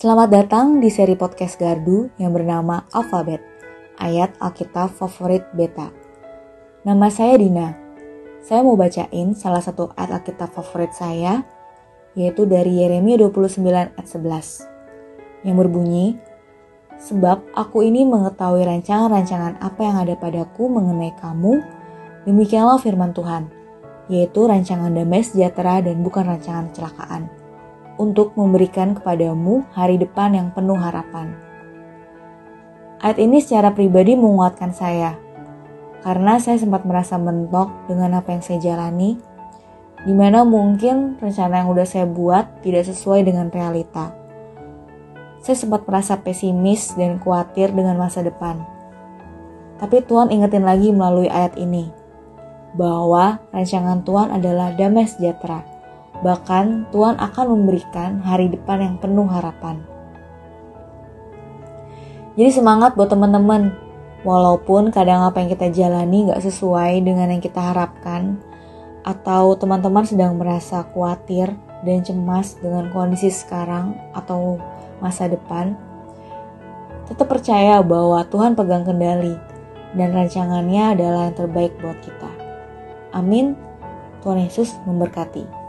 Selamat datang di seri podcast Gardu yang bernama Alfabet, ayat Alkitab favorit beta. Nama saya Dina. Saya mau bacain salah satu ayat Alkitab favorit saya, yaitu dari Yeremia 29 ayat 11, yang berbunyi, Sebab aku ini mengetahui rancangan-rancangan apa yang ada padaku mengenai kamu, demikianlah firman Tuhan, yaitu rancangan damai sejahtera dan bukan rancangan kecelakaan untuk memberikan kepadamu hari depan yang penuh harapan. Ayat ini secara pribadi menguatkan saya, karena saya sempat merasa mentok dengan apa yang saya jalani, di mana mungkin rencana yang udah saya buat tidak sesuai dengan realita. Saya sempat merasa pesimis dan khawatir dengan masa depan. Tapi Tuhan ingetin lagi melalui ayat ini, bahwa rancangan Tuhan adalah damai sejahtera Bahkan Tuhan akan memberikan hari depan yang penuh harapan. Jadi semangat buat teman-teman. Walaupun kadang apa yang kita jalani gak sesuai dengan yang kita harapkan, atau teman-teman sedang merasa khawatir dan cemas dengan kondisi sekarang atau masa depan, tetap percaya bahwa Tuhan pegang kendali dan rancangannya adalah yang terbaik buat kita. Amin. Tuhan Yesus memberkati.